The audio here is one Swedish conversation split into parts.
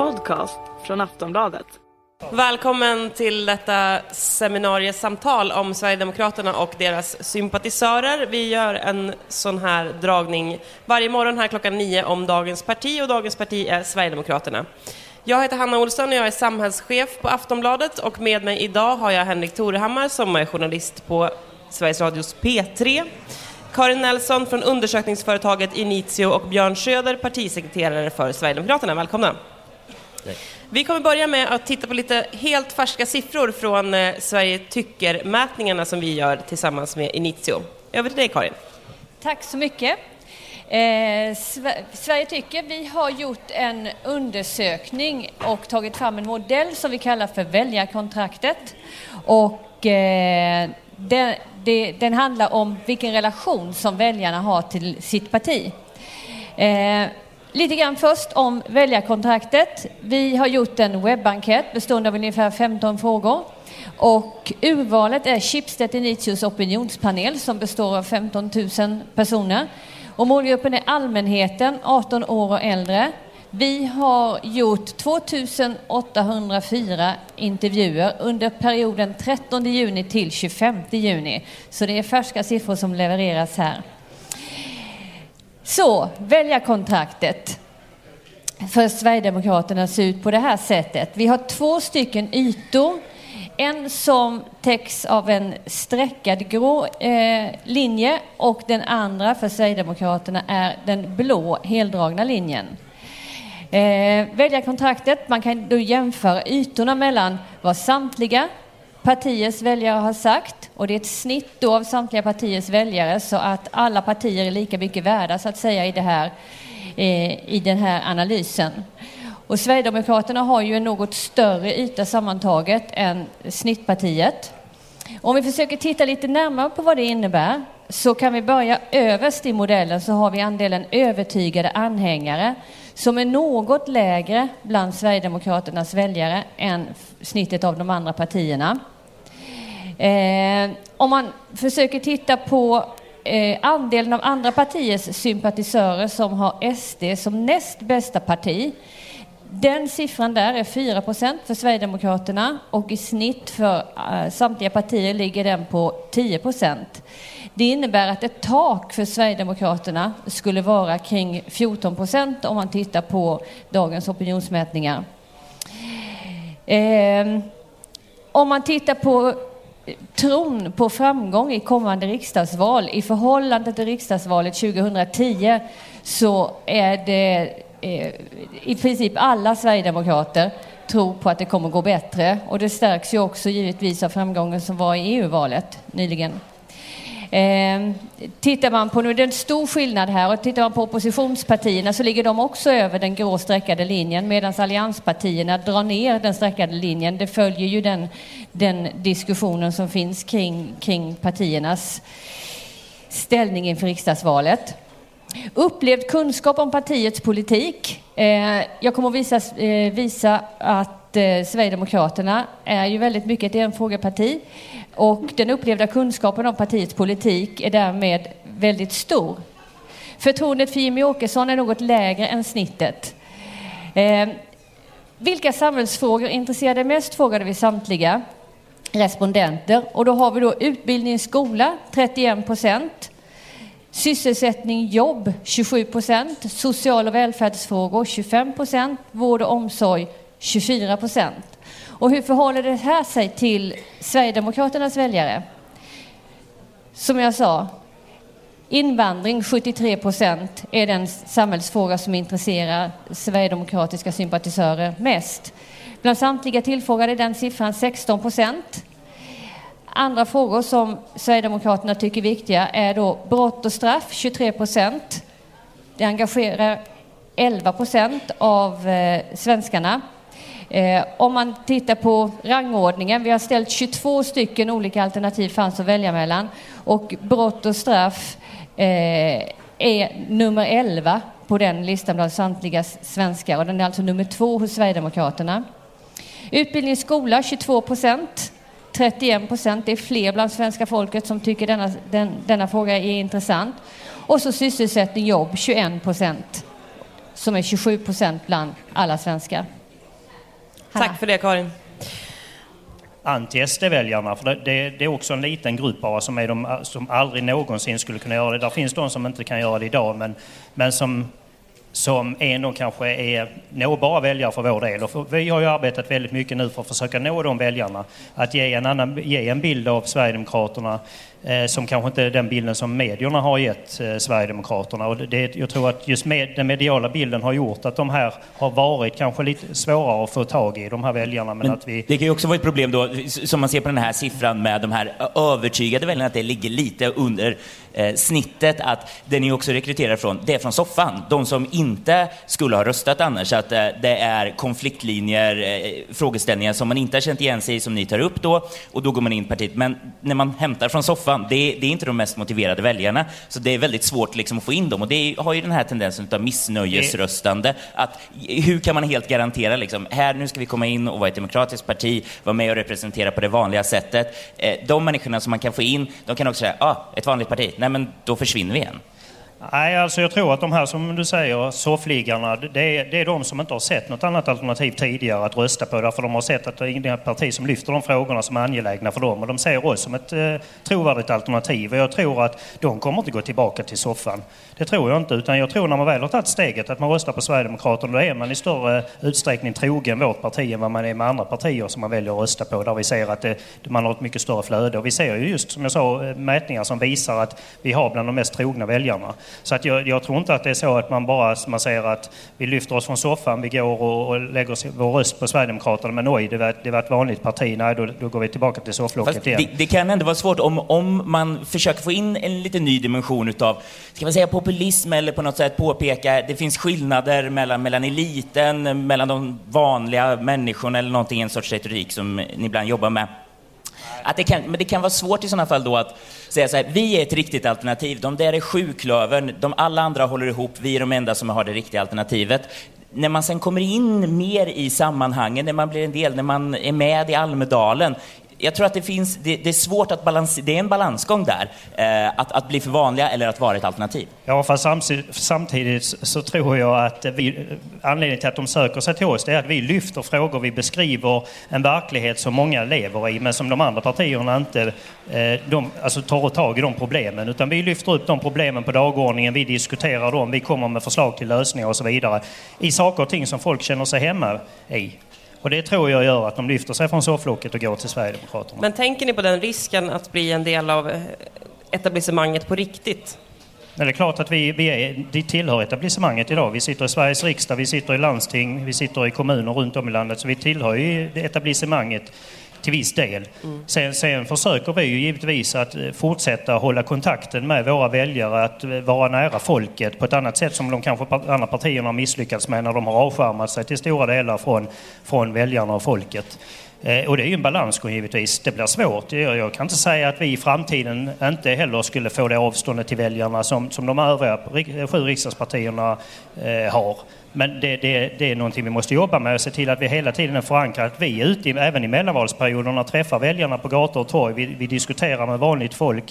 podcast från Aftonbladet. Välkommen till detta seminariesamtal om Sverigedemokraterna och deras sympatisörer. Vi gör en sån här dragning varje morgon här klockan nio om dagens parti och dagens parti är Sverigedemokraterna. Jag heter Hanna Olsson och jag är samhällschef på Aftonbladet och med mig idag har jag Henrik Torehammar som är journalist på Sveriges Radios P3. Karin Nelson från undersökningsföretaget Initio och Björn Söder, partisekreterare för Sverigedemokraterna. Välkomna! Vi kommer börja med att titta på lite helt färska siffror från eh, Sverige tycker-mätningarna som vi gör tillsammans med Initio. Över till dig Karin. Tack så mycket. Eh, Sverige tycker vi har gjort en undersökning och tagit fram en modell som vi kallar för väljarkontraktet. Och eh, den, det, den handlar om vilken relation som väljarna har till sitt parti. Eh, lite grann först om väljarkontraktet. Vi har gjort en webbankett bestående av ungefär 15 frågor. Och urvalet är Schibsted Initius opinionspanel som består av 15 000 personer. Och målgruppen är allmänheten, 18 år och äldre. Vi har gjort 2804 intervjuer under perioden 13 juni till 25 juni. Så det är färska siffror som levereras här. Så, väljarkontraktet för Sverigedemokraterna ser ut på det här sättet. Vi har två stycken ytor. En som täcks av en streckad grå eh, linje och den andra för Sverigedemokraterna är den blå heldragna linjen. Eh, väljarkontraktet, man kan då jämföra ytorna mellan vad samtliga partiers väljare har sagt och det är ett snitt då av samtliga partiers väljare så att alla partier är lika mycket värda så att säga i, det här, eh, i den här analysen. Och Sverigedemokraterna har ju en något större yta sammantaget än snittpartiet. Om vi försöker titta lite närmare på vad det innebär så kan vi börja överst i modellen så har vi andelen övertygade anhängare som är något lägre bland Sverigedemokraternas väljare än snittet av de andra partierna. Eh, om man försöker titta på eh, andelen av andra partiers sympatisörer som har SD som näst bästa parti. Den siffran där är 4% för Sverigedemokraterna och i snitt för eh, samtliga partier ligger den på 10% det innebär att ett tak för Sverigedemokraterna skulle vara kring 14 procent om man tittar på dagens opinionsmätningar. Eh, om man tittar på tron på framgång i kommande riksdagsval i förhållande till riksdagsvalet 2010 så är det eh, i princip alla sverigedemokrater tror på att det kommer gå bättre och det stärks ju också givetvis av framgången som var i EU-valet nyligen. Eh, tittar man på, nu är det en stor skillnad här, och tittar man på oppositionspartierna så ligger de också över den grå streckade linjen medan allianspartierna drar ner den streckade linjen. Det följer ju den, den diskussionen som finns kring, kring partiernas ställning inför riksdagsvalet. Upplevd kunskap om partiets politik. Eh, jag kommer att visa, eh, visa att eh, Sverigedemokraterna är ju väldigt mycket ett enfrågeparti. Och den upplevda kunskapen om partiets politik är därmed väldigt stor. Förtroendet för Jimmy Åkesson är något lägre än snittet. Eh, vilka samhällsfrågor intresserar dig mest? frågade vi samtliga respondenter. Och då har vi då utbildning, skola 31 procent. Sysselsättning, jobb 27 procent. Social och välfärdsfrågor 25 procent. Vård och omsorg 24 procent. Och hur förhåller det här sig till Sverigedemokraternas väljare? Som jag sa, invandring 73 procent är den samhällsfråga som intresserar sverigedemokratiska sympatisörer mest. Bland samtliga tillfrågade är den siffran 16 procent. Andra frågor som Sverigedemokraterna tycker är viktiga är då brott och straff, 23 procent. Det engagerar 11 procent av eh, svenskarna. Eh, om man tittar på rangordningen, vi har ställt 22 stycken olika alternativ fanns att välja mellan och brott och straff eh, är nummer 11 på den listan bland samtliga svenskar och den är alltså nummer två hos Sverigedemokraterna. Utbildning i skola 22 procent. 31 procent, det är fler bland svenska folket som tycker denna, den, denna fråga är intressant. Och så sysselsättning, jobb 21 procent, som är 27 procent bland alla svenskar. Tack för det Karin. anti-SD-väljarna. För det, det, det är också en liten grupp bara som, är de, som aldrig någonsin skulle kunna göra det. Där finns de som inte kan göra det idag men, men som, som ändå kanske är nåbara väljare för vår del. Och för, vi har ju arbetat väldigt mycket nu för att försöka nå de väljarna. Att ge en, annan, ge en bild av Sverigedemokraterna eh, som kanske inte är den bilden som medierna har gett eh, Sverigedemokraterna. Och det, jag tror att just med, den mediala bilden har gjort att de här har varit kanske lite svårare att få tag i, de här väljarna. Men, Men att vi, Det kan ju också vara ett problem då, som man ser på den här siffran med de här övertygade väljarna, att det ligger lite under eh, snittet, att det ni också rekryterar från, det är från soffan. De som inte skulle ha röstat annars, att eh, det är konfliktlinjer, eh, frågeställningar som man inte har känt igen sig i, som ni tar upp då, och då går man in i partiet. Men när man hämtar från soffan, det, det är inte de mest motiverade väljarna, så det är väldigt svårt liksom att få in dem. Och det är, har ju den här tendensen av missnöjesröstande, att hur kan man helt garantera liksom, här nu ska vi komma in och vara ett demokratiskt parti, vara med och representera på det vanliga sättet. Eh, de människorna som man kan få in, de kan också säga, ah, ett vanligt parti, nej men då försvinner vi igen. Nej, alltså jag tror att de här som du säger, soffliggarna, det är, det är de som inte har sett något annat alternativ tidigare att rösta på. Därför de har sett att det är inget parti som lyfter de frågorna som är angelägna för dem. Och de ser oss som ett eh, trovärdigt alternativ. Och jag tror att de kommer inte gå tillbaka till soffan. Det tror jag inte. Utan jag tror när man väl har tagit steget att man röstar på Sverigedemokraterna, då är man i större utsträckning trogen vårt parti än vad man är med andra partier som man väljer att rösta på. Där vi ser att det, man har ett mycket större flöde. Och vi ser ju just, som jag sa, eh, mätningar som visar att vi har bland de mest trogna väljarna. Så att jag, jag tror inte att det är så att man bara man säger att vi lyfter oss från soffan, vi går och, och lägger oss- vår röst på Sverigedemokraterna, men oj, det var, det var ett vanligt parti. Nej, då, då går vi tillbaka till sofflocket igen. det, det kan ändå vara svårt om, om man försöker få in en lite ny dimension utav, ska man säga populism eller på något sätt påpeka, det finns skillnader mellan, mellan eliten, mellan de vanliga människorna eller någonting, en sorts retorik som ni ibland jobbar med. Att det kan, men det kan vara svårt i sådana fall då att säga så här, vi är ett riktigt alternativ, de där är sjuklövern, de alla andra håller ihop, vi är de enda som har det riktiga alternativet. När man sen kommer in mer i sammanhangen, när man blir en del, när man är med i Almedalen, jag tror att det finns, det, det är svårt att balansera, det är en balansgång där, eh, att, att bli för vanliga eller att vara ett alternativ. Ja, fast samtidigt så tror jag att vi, anledningen till att de söker sig till oss det är att vi lyfter frågor, vi beskriver en verklighet som många lever i men som de andra partierna inte eh, de, alltså tar tag i de problemen. Utan vi lyfter upp de problemen på dagordningen, vi diskuterar dem, vi kommer med förslag till lösningar och så vidare. I saker och ting som folk känner sig hemma i. Och det tror jag gör att de lyfter sig från sofflocket och går till Sverigedemokraterna. Men tänker ni på den risken att bli en del av eh, etablissemanget på riktigt? Men det är klart att vi, vi, är, vi tillhör etablissemanget idag. Vi sitter i Sveriges riksdag, vi sitter i landsting, vi sitter i kommuner runt om i landet. Så vi tillhör ju etablissemanget till viss del. Sen, sen försöker vi ju givetvis att eh, fortsätta hålla kontakten med våra väljare, att eh, vara nära folket på ett annat sätt som de kanske andra partierna har misslyckats med när de har avskärmat sig till stora delar från, från väljarna och folket. Eh, Och det är ju en balansgång givetvis. Det blir svårt. Jag kan inte säga att vi i framtiden inte heller skulle få det avståndet till väljarna som, som de övriga sju riksdagspartierna har. Men det, det, det är någonting vi måste jobba med och se till att vi hela tiden är förankrade. Att vi är ute, i- även i mellanvalsperioderna, träffar väljarna på gator och torg. Vi, vi diskuterar med vanligt folk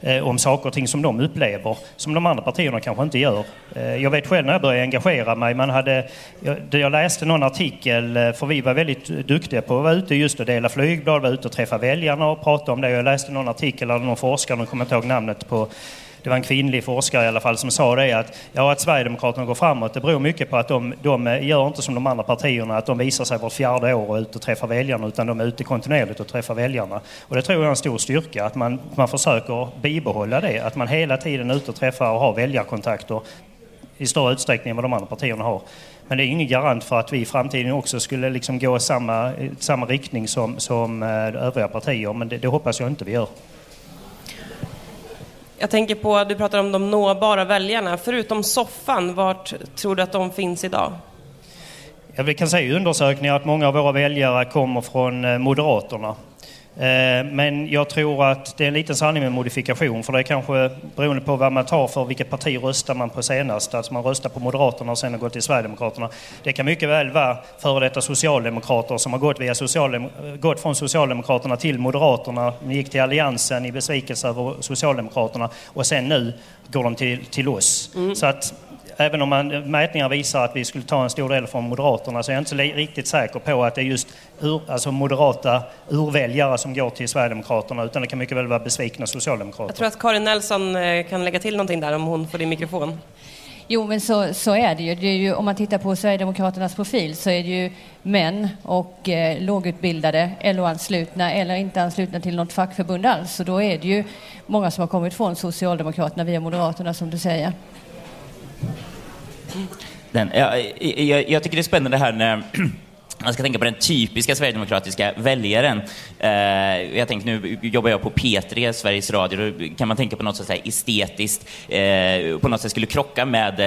eh, om saker och ting som de upplever, som de andra partierna kanske inte gör. Eh, jag vet själv när jag började engagera mig, man hade, jag, jag läste någon artikel, eh, för vi var väldigt duktiga på att vara ute just och dela flygblad, vara ute och träffa väljarna och prata om det. Jag läste någon artikel av någon forskare, jag kommer inte ihåg namnet på det var en kvinnlig forskare i alla fall som sa det att, ja, att Sverigedemokraterna går framåt det beror mycket på att de, de gör inte som de andra partierna att de visar sig vart fjärde år och är ute och träffar väljarna utan de är ute kontinuerligt och träffar väljarna. Och det tror jag är en stor styrka att man, man försöker bibehålla det, att man hela tiden är ute och träffar och har väljarkontakter i större utsträckning än vad de andra partierna har. Men det är ingen garant för att vi i framtiden också skulle liksom gå i samma, samma riktning som, som eh, övriga partier, men det, det hoppas jag inte vi gör. Jag tänker på, du pratar om de nåbara väljarna. Förutom soffan, vart tror du att de finns idag? Ja, vi kan se i undersökningar att många av våra väljare kommer från eh, Moderaterna. Eh, Men jag tror att det är en liten sanning med modifikation för det är kanske beroende på vad man tar för vilket parti röstar man på senast. Alltså man röstar på Moderaterna och sen har gått till Sverigedemokraterna. Det kan mycket väl vara före detta socialdemokrater som har gått, via socialdem- gått från Socialdemokraterna till Moderaterna, gick till Alliansen i besvikelse över Socialdemokraterna och sen nu går de till, till oss. Så att även om man, mätningar visar att vi skulle ta en stor del från Moderaterna så är jag inte så riktigt säker på att det är just ur, alltså moderata urväljare som går till Sverigedemokraterna utan det kan mycket väl vara besvikna socialdemokrater. Jag tror att Karin Nelson eh, kan lägga till någonting där om hon får din mikrofon. Jo, men så, så är, det ju. det är ju. Om man tittar på Sverigedemokraternas profil så är det ju män och eh, lågutbildade, LO-anslutna eller inte anslutna till något fackförbund alls. Så då är det ju många som har kommit från Socialdemokraterna via Moderaterna, som du säger. Den, jag, jag, jag tycker det är spännande här när man ska tänka på den typiska sverigedemokratiska väljaren. Eh, jag tänker nu jobbar jag på P3, Sveriges Radio, då kan man tänka på något så här estetiskt, eh, på något sätt skulle krocka med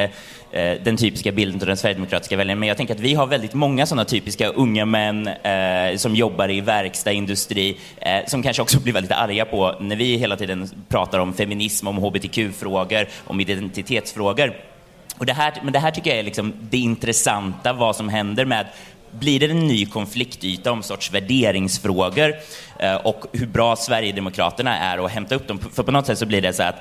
eh, den typiska bilden av den sverigedemokratiska väljaren. Men jag tänker att vi har väldigt många sådana typiska unga män eh, som jobbar i verkstad, industri, eh, som kanske också blir väldigt arga på när vi hela tiden pratar om feminism, om hbtq-frågor, om identitetsfrågor. Och det här, men det här tycker jag är liksom det intressanta, vad som händer med blir det en ny konfliktyta om sorts värderingsfrågor eh, och hur bra Sverigedemokraterna är att hämta upp dem. För på något sätt så blir det så att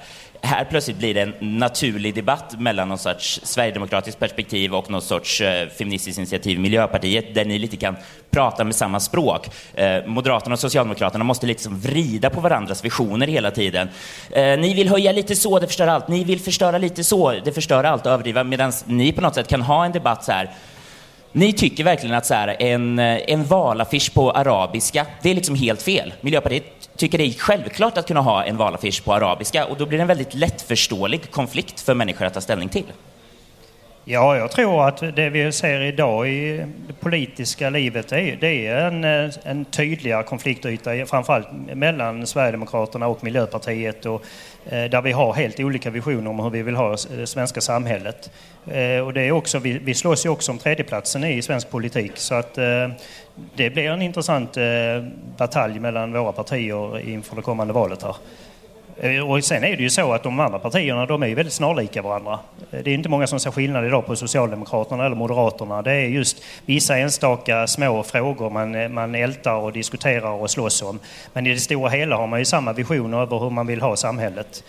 här plötsligt blir det en naturlig debatt mellan någon sorts sverigedemokratiskt perspektiv och någon sorts eh, feministiskt initiativ, Miljöpartiet, där ni lite kan prata med samma språk. Eh, Moderaterna och Socialdemokraterna måste liksom vrida på varandras visioner hela tiden. Eh, ni vill höja lite så, det förstör allt. Ni vill förstöra lite så, det förstör allt och överdriva. Medan ni på något sätt kan ha en debatt så här ni tycker verkligen att så här, en, eh, en valaffisch på arabiska, det är liksom helt fel. Miljöpartiet tycker det är självklart att kunna ha en valaffisch på arabiska och då blir det en väldigt lättförståelig konflikt för människor att ta ställning till. Ja, jag tror att det vi ser idag i det politiska livet det är en, eh, en tydligare konfliktyta framförallt mellan Sverigedemokraterna och Miljöpartiet och, eh, där vi har helt olika visioner om hur vi vill ha eh, det svenska samhället. Eh, och det är också, vi, vi slåss ju också om tredjeplatsen i svensk politik så att eh, det blir en intressant eh, batalj mellan våra partier inför det kommande valet här. Eh, och sen är det ju så att de andra partierna de är ju väldigt snarlika varandra. Eh, det är inte många som ser skillnad idag på Socialdemokraterna eller Moderaterna. Det är just vissa enstaka små frågor man, eh, man ältar och diskuterar och slåss om. Men i det stora hela har man ju samma vision över hur man vill ha samhället.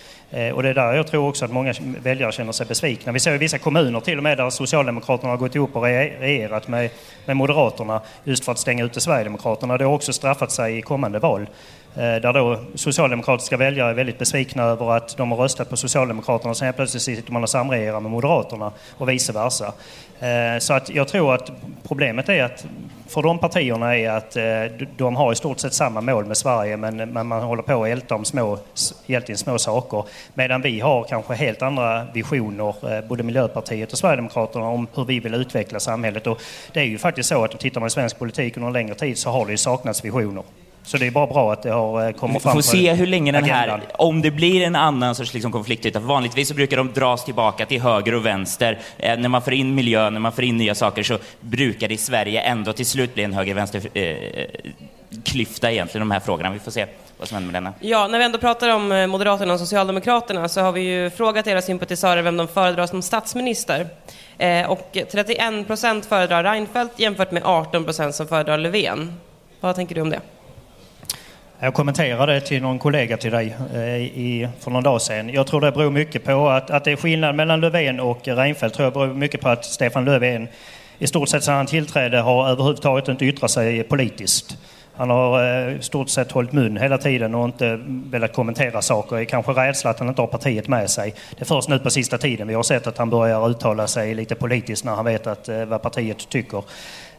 Och det är där jag tror också att många väljare känner sig besvikna. Vi ser i vissa kommuner till och med där Socialdemokraterna har gått ihop och regerat med, med Moderaterna just för att stänga ute Sverigedemokraterna. Det har också straffat sig i kommande val. Eh, där då socialdemokratiska väljare är väldigt besvikna över att de har röstat på Socialdemokraterna och sen plötsligt sitter man och samregerar med Moderaterna och vice versa. Eh, så att jag tror att problemet är att för de partierna är att eh, de har i stort sett samma mål med Sverige men man håller på att älta om små, egentligen små saker. Medan vi har kanske helt andra visioner, både Miljöpartiet och Sverigedemokraterna, om hur vi vill utveckla samhället. Och det är ju faktiskt så att tittar man i svensk politik under en längre tid så har det ju saknats visioner. Så det är bara bra att det har eh, kommit fram Vi får se hur länge den här, om det blir en annan sorts liksom konfliktyta. Vanligtvis så brukar de dras tillbaka till höger och vänster. Eh, när man får in miljö, när man får in nya saker så brukar det i Sverige ändå till slut bli en höger-vänster eh, klyfta egentligen, de här frågorna. Vi får se vad som händer med denna. Ja, när vi ändå pratar om eh, Moderaterna och Socialdemokraterna så har vi ju frågat era sympatisörer vem de föredrar som statsminister. Eh, och 31 procent föredrar Reinfeldt jämfört med 18 procent som föredrar Löfven. Vad tänker du om det? Jag kommenterade till någon kollega till dig eh, i, för någon dag sedan. Jag tror det beror mycket på att, att det är skillnad mellan Löfven och Reinfeldt. tror jag beror mycket på att Stefan Löfven i stort sett sedan han tillträdde har överhuvudtaget inte yttrat sig politiskt. Han har eh, i stort sett hållit mun hela tiden och inte velat kommentera saker. Det Kanske rädsla att han inte har partiet med sig. Det är först nu på sista tiden vi har sett att han börjar uttala sig lite politiskt när han vet att, eh, vad partiet tycker.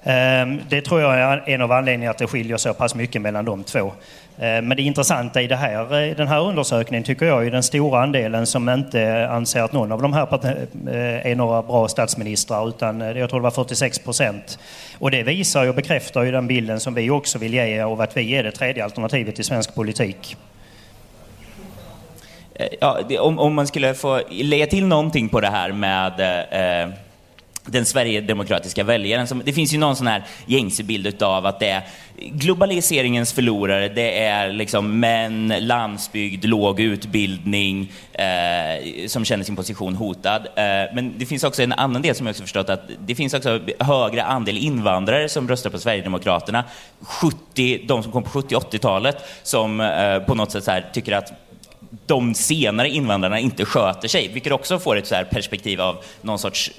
Ehm, det tror jag är en av anledningarna att det skiljer så pass mycket mellan de två. Ehm, men det intressanta i det här, eh, den här undersökningen tycker jag är den stora andelen som inte anser att någon av de här eh, är några bra statsministrar utan eh, jag tror det var 46 procent. Och det visar och bekräftar ju den bilden som vi också vill ge av att vi är det tredje alternativet i svensk politik. Ja, om, om man skulle få lägga till någonting på det här med eh, den Sverigedemokratiska väljaren. Som, det finns ju någon sån här gängse bild av att det är globaliseringens förlorare, det är liksom män, landsbygd, låg utbildning eh, som känner sin position hotad. Eh, men det finns också en annan del som jag också förstått att det finns också högre andel invandrare som röstar på Sverigedemokraterna. 70, de som kom på 70 80-talet som eh, på något sätt så här, tycker att de senare invandrarna inte sköter sig, vilket också får ett så här perspektiv av någon sorts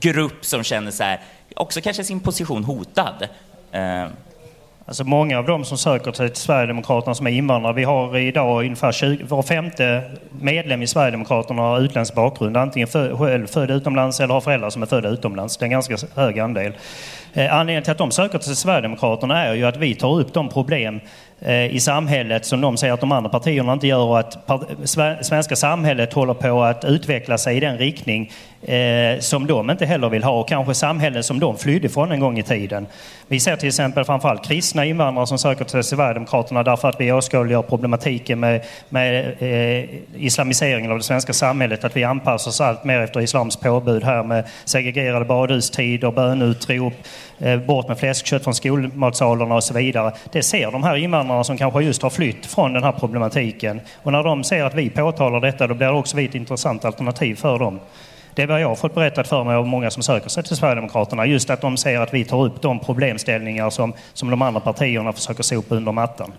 grupp som känner så här, också kanske sin position hotad. Eh, Alltså många av dem som söker sig till Sverigedemokraterna som är invandrare, vi har idag ungefär 20, var femte medlem i Sverigedemokraterna har utländsk bakgrund, antingen född, själv född utomlands eller har föräldrar som är födda utomlands. Det är en ganska hög andel. Eh, anledningen till att de söker till Sverigedemokraterna är ju att vi tar upp de problem eh, i samhället som de säger att de andra partierna inte gör och att svenska samhället håller på att utveckla sig i den riktning eh, som de inte heller vill ha och kanske samhällen som de flydde från en gång i tiden. Vi ser till exempel framförallt kristna invandrare som söker till Sverigedemokraterna därför att vi åskådliggör problematiken med, med eh, islamiseringen av det svenska samhället, att vi anpassar oss allt mer efter islams påbud här med segregerade badhustider, bönutrop, Eh, bort med fläskkött från skolmatsalarna och så vidare. Det ser de här invandrarna som kanske just har flytt från den här problematiken. Och när de ser att vi påtalar detta, då blir det också vi ett intressant alternativ för dem. Det är vad jag har fått berättat för mig av många som söker sig till Sverigedemokraterna. Just att de ser att vi tar upp de problemställningar som, som de andra partierna försöker sopa under mattan.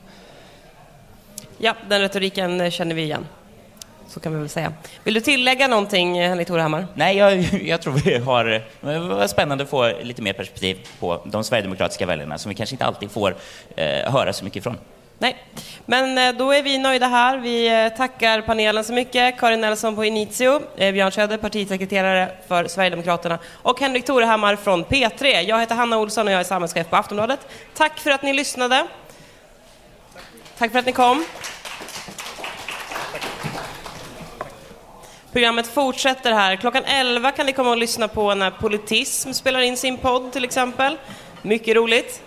Ja, den retoriken eh, känner vi igen. Så kan vi väl säga. Vill du tillägga någonting, eh, Henrik Torehammar? Nej, jag, jag tror vi har... Det var spännande att få lite mer perspektiv på de sverigedemokratiska väljarna som vi kanske inte alltid får eh, höra så mycket ifrån. Nej, men eh, då är vi nöjda här. Vi eh, tackar panelen så mycket. Karin Nelson på Initio, Björn Söder, partisekreterare för Sverigedemokraterna och Henrik Torehammar från P3. Jag heter Hanna Olsson och jag är samhällschef på Aftonbladet. Tack för att ni lyssnade. Tack för att ni kom. Programmet fortsätter här. Klockan 11 kan ni komma och lyssna på när Politism spelar in sin podd till exempel. Mycket roligt.